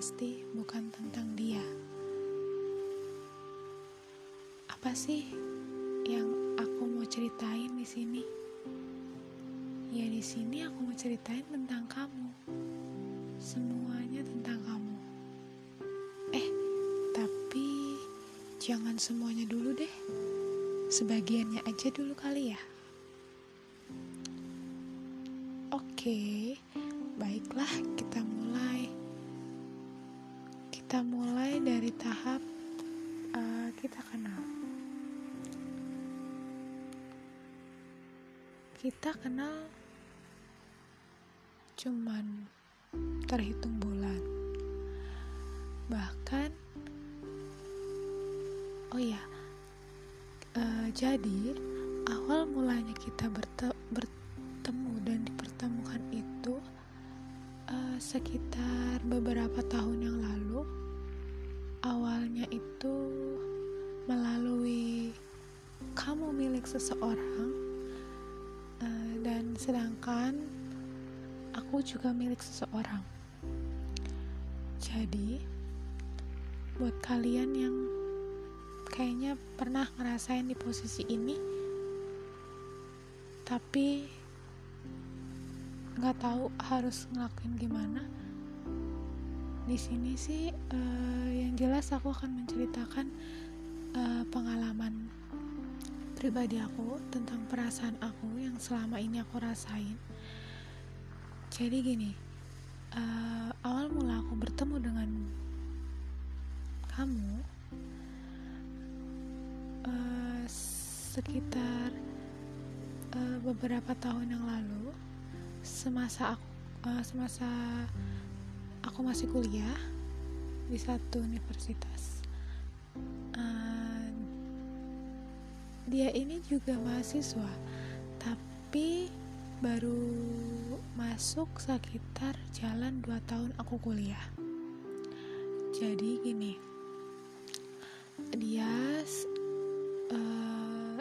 pasti bukan tentang dia. Apa sih yang aku mau ceritain di sini? Ya di sini aku mau ceritain tentang kamu. Semuanya tentang kamu. Eh, tapi jangan semuanya dulu deh. Sebagiannya aja dulu kali ya. Oke, baiklah kita mulai. Kita mulai dari tahap uh, kita kenal. Kita kenal cuman terhitung bulan. Bahkan, oh ya, uh, jadi awal mulanya kita bertemu dan dipertemukan itu uh, sekitar beberapa tahun yang lalu awalnya itu melalui kamu milik seseorang uh, dan sedangkan aku juga milik seseorang. Jadi buat kalian yang kayaknya pernah ngerasain di posisi ini tapi nggak tahu harus ngelakuin gimana di sini sih uh, yang jelas aku akan menceritakan uh, pengalaman pribadi aku tentang perasaan aku yang selama ini aku rasain. Jadi gini uh, awal mula aku bertemu dengan kamu uh, sekitar uh, beberapa tahun yang lalu semasa aku uh, semasa aku masih kuliah di satu universitas. Uh, dia ini juga mahasiswa tapi baru masuk sekitar jalan 2 tahun aku kuliah. Jadi gini dia uh,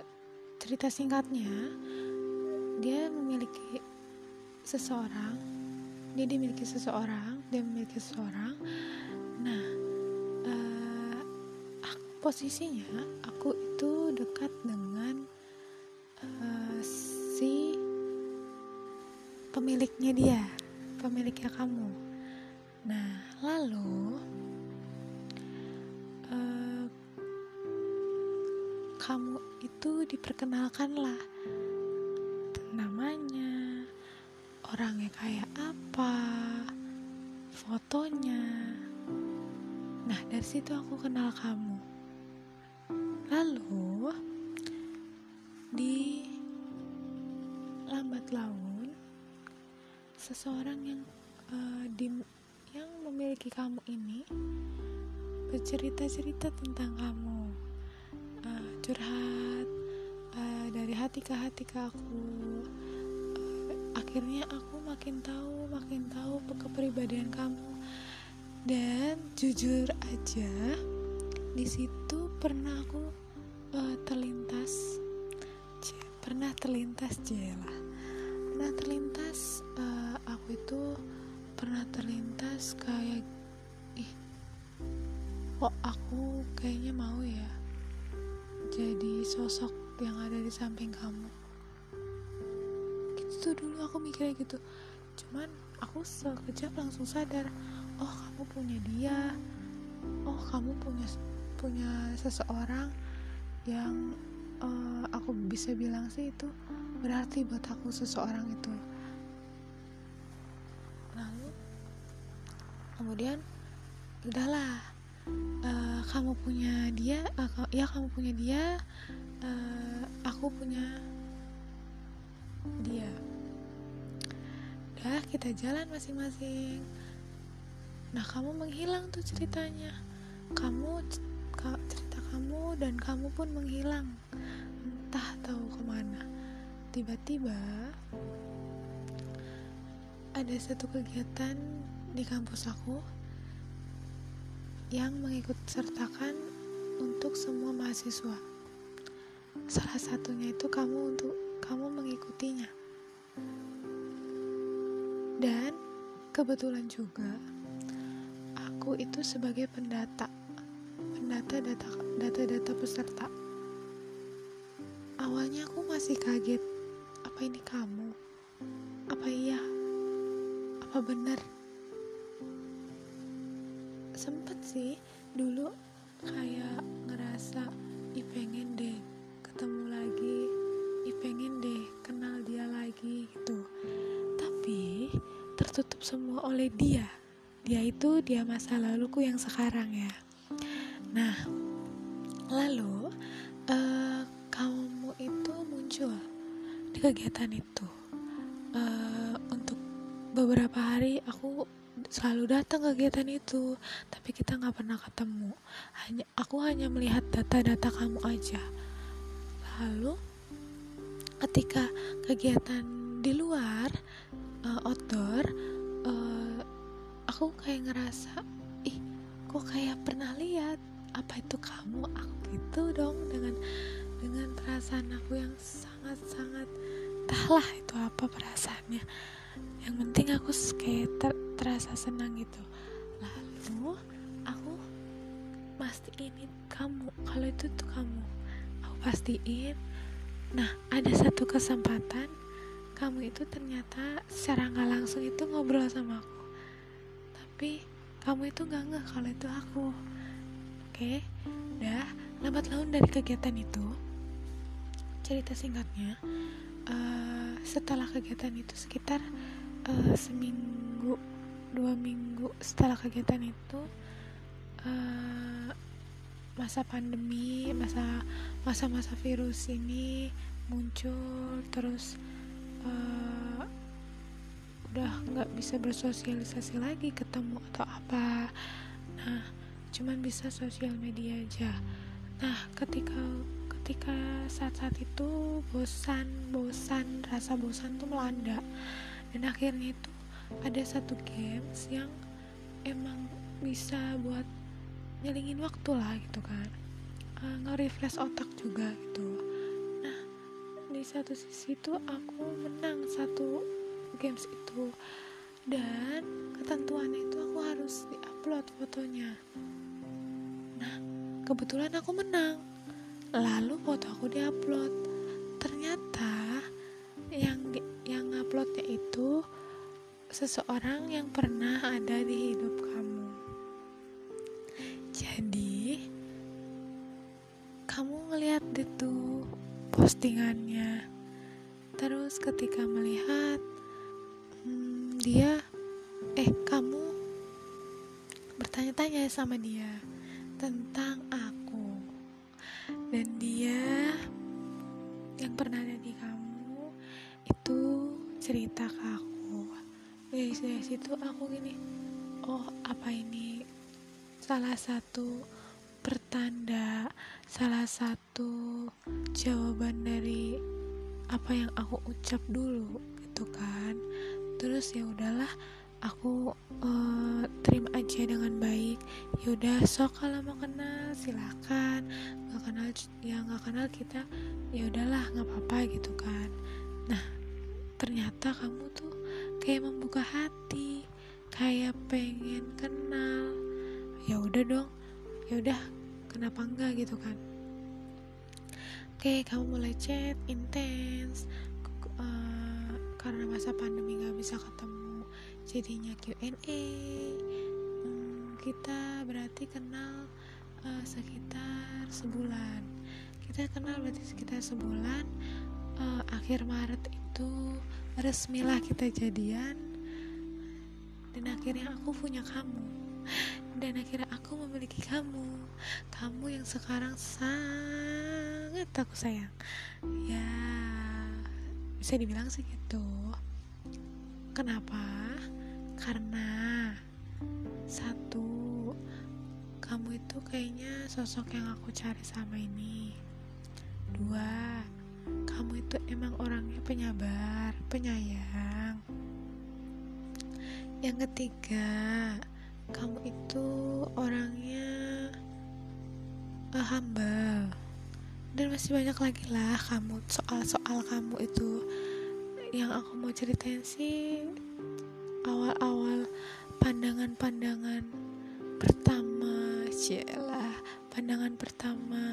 cerita singkatnya dia memiliki seseorang dia dimiliki seseorang dia memiliki seseorang. Nah uh, posisinya aku itu dekat dengan uh, si pemiliknya dia pemiliknya kamu. Nah lalu uh, kamu itu diperkenalkan lah namanya orangnya kayak apa, fotonya. Nah, dari situ aku kenal kamu. Lalu di lambat laun seseorang yang uh, di yang memiliki kamu ini bercerita-cerita tentang kamu uh, curhat uh, dari hati ke hati ke aku akhirnya aku makin tahu makin tahu kepribadian kamu. Dan jujur aja di situ pernah aku uh, terlintas. Pernah terlintas jela pernah terlintas uh, aku itu pernah terlintas kayak ih kok aku kayaknya mau ya jadi sosok yang ada di samping kamu itu dulu aku mikirnya gitu. Cuman aku sekejap langsung sadar oh kamu punya dia. Oh kamu punya punya seseorang yang uh, aku bisa bilang sih itu berarti buat aku seseorang itu. Lalu kemudian udahlah uh, kamu punya dia uh, ya kamu punya dia uh, aku punya dia kita jalan masing-masing. Nah kamu menghilang tuh ceritanya. Kamu cerita kamu dan kamu pun menghilang. Entah tahu ke mana. Tiba-tiba ada satu kegiatan di kampus aku yang mengikut sertakan untuk semua mahasiswa. Salah satunya itu kamu untuk kamu mengikutinya. Dan kebetulan juga aku itu sebagai pendata pendata data data-data peserta. Awalnya aku masih kaget apa ini kamu? Apa iya? Apa benar? Sempet sih dulu kayak ngerasa ih pengen deh ketemu lagi. Ih pengen deh kenal dia lagi gitu. Tapi tertutup semua oleh dia. Dia itu dia masa laluku yang sekarang ya. Nah lalu uh, kamu itu muncul di kegiatan itu. Uh, untuk beberapa hari aku selalu datang ke kegiatan itu tapi kita nggak pernah ketemu. Hanya aku hanya melihat data-data kamu aja. Lalu ketika kegiatan di luar uh, outdoor uh, aku kayak ngerasa ih kok kayak pernah lihat? Apa itu kamu? Aku gitu dong dengan dengan perasaan aku yang sangat-sangat entahlah itu apa perasaannya. Yang penting aku kayak ter terasa senang gitu. Lalu aku pastiin kamu kalau itu tuh kamu aku pastiin. Nah ada satu kesempatan kamu itu ternyata secara nggak langsung itu ngobrol sama aku. Tapi kamu itu nggak ngeh kalau itu aku. Oke dah lambat laun dari kegiatan itu. Cerita singkatnya uh, setelah kegiatan itu sekitar uh, seminggu dua minggu setelah kegiatan itu uh, masa pandemi masa masa-masa virus ini muncul terus uh, udah nggak bisa bersosialisasi lagi ketemu atau apa. Nah cuman bisa sosial media aja. Nah ketika ketika saat-saat itu bosan bosan rasa bosan tuh melanda. Dan akhirnya itu ada satu games yang emang bisa buat nyelingin waktu lah gitu kan. Uh, nge-refresh otak juga gitu satu sisi itu aku menang satu games itu. Dan ketentuannya itu aku harus diupload fotonya. Nah kebetulan aku menang. Lalu foto aku diupload. Ternyata yang yang uploadnya itu seseorang yang pernah ada di hidup kamu. Jadi kamu ngeliat itu postingannya. Terus ketika melihat hmm, dia, eh kamu bertanya-tanya sama dia tentang aku dan dia yang pernah ada di kamu itu cerita ke aku. Dari, dari situ aku gini, oh apa ini salah satu pertanda salah satu jawaban dari apa yang aku ucap dulu gitu kan. Terus ya udahlah aku uh, terima aja dengan baik. Yaudah sok kalau mau kenal silakan. Nggak kenal ya nggak kenal kita ya udahlah nggak apa-apa gitu kan. Nah ternyata kamu tuh kayak membuka hati kayak pengen kenal. Ya udah dong ya udah kenapa enggak gitu kan oke kamu mulai chat intens uh, karena masa pandemi nggak bisa ketemu jadinya Q&A hmm, kita berarti kenal uh, sekitar sebulan. Kita kenal berarti sekitar sebulan. Uh, akhir Maret itu resmilah kita jadian. Dan akhirnya aku punya kamu. Dan akhirnya aku memiliki kamu. Kamu yang sekarang sangat aku sayang. Ya bisa dibilang sih gitu. Kenapa? Karena satu kamu itu kayaknya sosok yang aku cari sama ini. Dua kamu itu emang orangnya penyabar penyayang. Yang ketiga kamu itu orangnya uh, humble dan masih banyak lagi lah kamu soal-soal kamu itu. Yang aku mau ceritain sih awal-awal pandangan-pandangan pertama lah pandangan pertama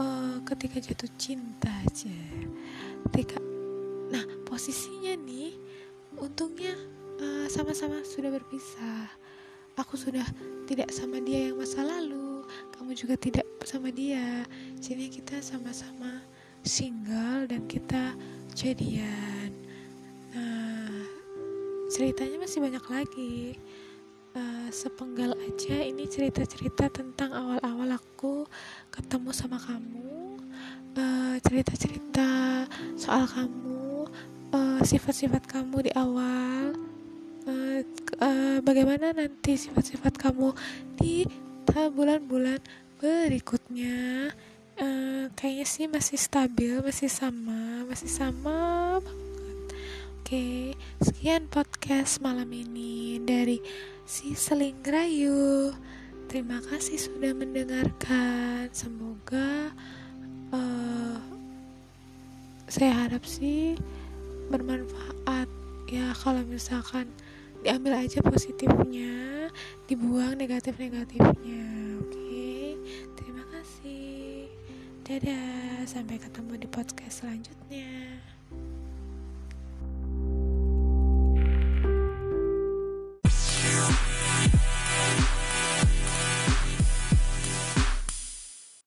uh, ketika jatuh cinta aja ketika nah posisinya nih untungnya eh, sama-sama uh, sudah berpisah. Aku sudah tidak sama dia yang masa lalu kamu juga tidak sama dia. Jadi kita sama-sama single dan kita jadian. Nah ceritanya masih banyak lagi. Uh, sepenggal aja ini cerita-cerita tentang awal-awal aku ketemu sama kamu. Eh, cerita-cerita uh, soal kamu eh, sifat-sifat uh, kamu di awal. Uh, uh, bagaimana nanti sifat-sifat kamu di bulan-bulan berikutnya uh, kayaknya sih masih stabil masih sama masih sama banget Oke, sekian podcast malam ini dari si Seling Rayu. Terima kasih sudah mendengarkan. Semoga uh, saya harap sih bermanfaat ya kalau misalkan diambil aja positifnya, dibuang negatif-negatifnya. Dadah, sampai ketemu di podcast selanjutnya.